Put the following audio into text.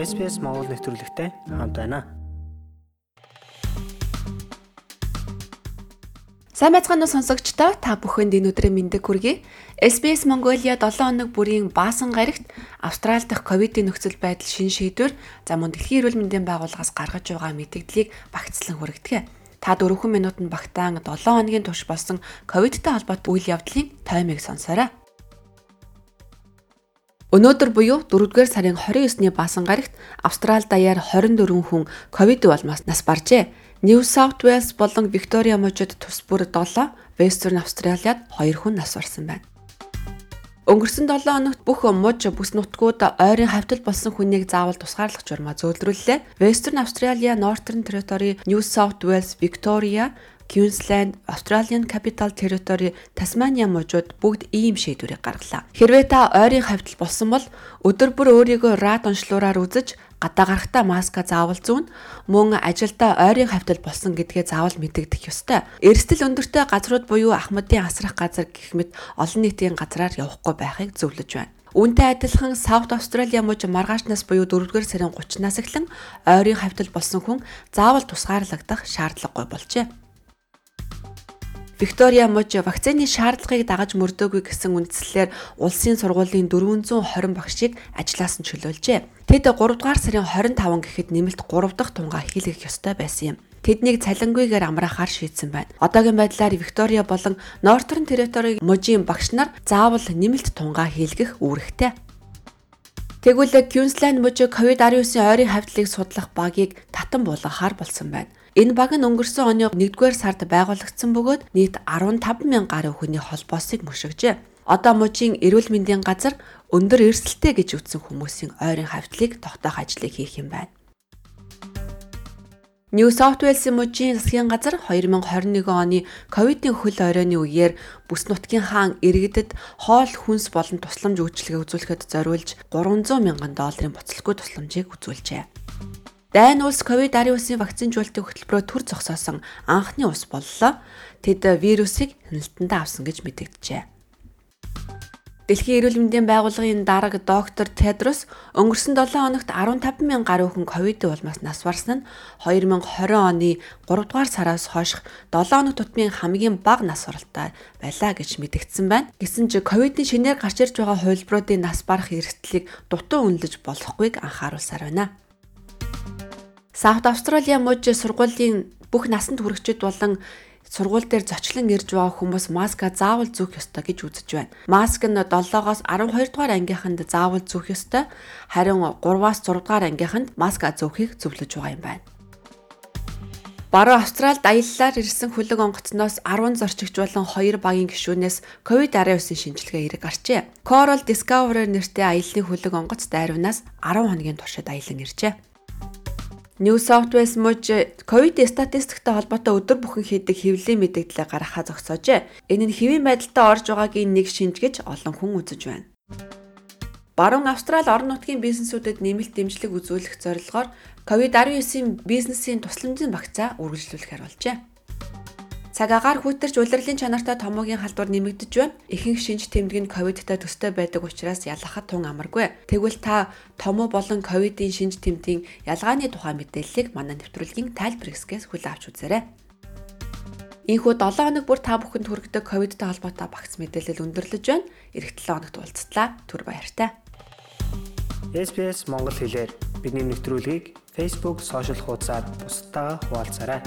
SPS Монгол нэвтрүүлэгтэй хамт байна. Сайн байцгаана уу сонсогчдоо та бүхэнд энэ өдрийн мэндийг хүргэе. SBS Mongolia 7 хоног бүрийн баасан гарагт Австрали дахь ковидын нөхцөл байдал шин шийдвэр за мөн дэлхийн эрүүл мэндийн байгууллагаас гаргаж байгаа мэдээллийг багцлан хүргэдэг. Та 4 минутанд багтаан 7 хоногийн турш болсон ковидтай холбоотой үйл явдлын таймыг сонсоорой. Өнөөдөр буюу 4-р сарын 29-ны баасан гарагт Австрали даяар 24 хүн ковид улмаас нас баржээ. New South Wales болон Victoria мужид тус бүр 7, Western Australia-д 2 хүн нас барсан байна. Өнгөрсөн 7 хоногт бүх муж бүс нутгууд ойрын хавтал болсон хүнийг заавал тусгаарлах журмаа зөөлрүүллээ. Western Australia, Northern Territory, New South Wales, Victoria, Queensland, Australian Capital Territory, Tasmania мужууд бүгд ийм шийдвэрийг гаргалаа. Хэрвээ та ойрын хавьтал болсон бол өдөр бүр өөрийгөө рад онцлуураар үзэж гадаа гарахтаа маска заавал зүүн мөн ажилдаа ойрын хавьтал болсон гэдгээ заавал мэдэгдэх ёстой. Эрсдэл өндөртэй газрууд буюу ахмадын асрах газар гэх мэт олон нийтийн газраар явахгүй байхыг зөвлөж байна. Үүнтэй адилхан South Australia мужи маргаашнаас буюу 4-р сарын 30-наас эхлэн ойрын хавьтал болсон хүн заавал тусгаарлагдах шаардлагагүй болжээ. Виктория мужи вакцины шаардлагыг дагаж мөрдөөгүй гэсэн үндслээр улсын сургуулийн 420 багшийг ажлаас нь чөлөөлжээ. Тэд 3 дугаар сарын 25 гэхэд нэмэлт 3 дахь тунгаа хийлгэх ёстой байсан юм. Тэднийг цалингүйгээр амраахаар шийдсэн байна. Одоогийн байдлаар Виктория болон Northern Territory мужийн багш нар заавал нэмэлт тунгаа хийлгэх үүрэгтэй. Тэгвэл Queensland мужи COVID-19-ийн ойрын хавьтлыг судлах багийг татан буулгахаар болсон байна. Энэ баг нь өнгөрсөн оны 1-р сард байгуулагдсан бөгөөд нийт 15 мянган гаруй хүний холбоосыг мушигжээ. Одоо мужийн эрүүл мэндийн газар өндөр эрсдэлтэй гэж үзсэн хүмүүсийн ойрын хавьтлыг тогтоох ажлыг хийх юм байна. New South Wales-ийн мужийн засгийн газар 2021 оны ковидын хөл оройны үеэр бүс нутгийн хаан иргэдэд хоол хүнс болон тусламж үйлчилгээ үзүүлэхэд зориулж 300 мянган долларын буцалгүй тусламжийг үзүүлжээ. Дайн улс ковид-19-ийн вакцинжуулалтын хөтөлбөрөөр төр зогсоосон анхны улс боллоо. Тэд вирусыг хяналтандаа авсан гэж мэдэгджээ. Дэлхийн эрүүл мэндийн байгууллагын дарга доктор Тедрос өнгөрсөн 7 хоногт 15 мянган гаруй хүн ковид улмаас нас барсан нь 2020 оны 3 дугаар сараас хойш 7 хоног тутмын хамгийн бага нас баралтай байлаа гэж мэдэгдсэн байна. Гэсэн ч ковидын шинээр гарч ирж байгаа хувилбаруудын нас барах эрсдлийг дутуу үнэлж болохгүйг анхааруулсаар байна. Саут Австралийн мужи сургуулийн бүх насанд хүрэгчид болон сургууль дээр зочлон ирж байгаа хүмүүс маска заавал зүүх ёстой гэж үзэж байна. Маск нь 7-оос 12 дугаар ангийнханд заавал зүүх ёстой. Харин 3-аас 6 дугаар ангийнханд маска зөөхийг зөвлөж байгаа юм байна. Баруун Австралид аяллаар ирсэн хөлөг онгоцноос 10 зорчигч болон 2 багийн гишүүнээс COVID-19 шинжилгээ эрэг гарчээ. Coral Discoverer нэртэй аяллаа хөлөг онгоц дайрвнаас 10 хоногийн туршид аялан иржээ. New South Wales мужи ковид статистиктэй холбоотой өдөр бүхэн хийдэг хэвлэлийн мэдээлэлээ гаргахаа зогсоожээ. Энэ нь хэвийн байдалтай орж байгаагийн нэг шинж гэж олон хүн үзэж байна. Баруун Австрали орон нутгийн бизнесүүдэд нэмэлт дэмжлэг үзүүлэх зорилгоор COVID-19-ийн бизнесийн тусламжийн багцаа үргэлжлүүлэхээр болжээ. Цаг агаар хүйтэрч улирлын чанартай томоогийн халдвар нэмэгдэж байна. Ихэнх шинж тэмдэг нь ковидтай төстэй байдаг учраас ялгахад тун амаргүй. Тэгвэл та томоо болон ковидын шинж тэмдгийн ялгааны тухай мэдээллийг манай нэвтрүүлгийн тайлбар хэсгээс хүлээн авч үзээрэй. Ийхүү 7 хоног бүр та бүхэнд хүргэдэг ковидтай холбоотой багц мэдээлэл өндөрлөж байна. Ирэх 7 хоногт уулзтлаа. Түр баяртай. SPS Монгол хэлээр бидний нэвтрүүлгийг Facebook сошиал хуудасаар бусдаа хуваалцаарай.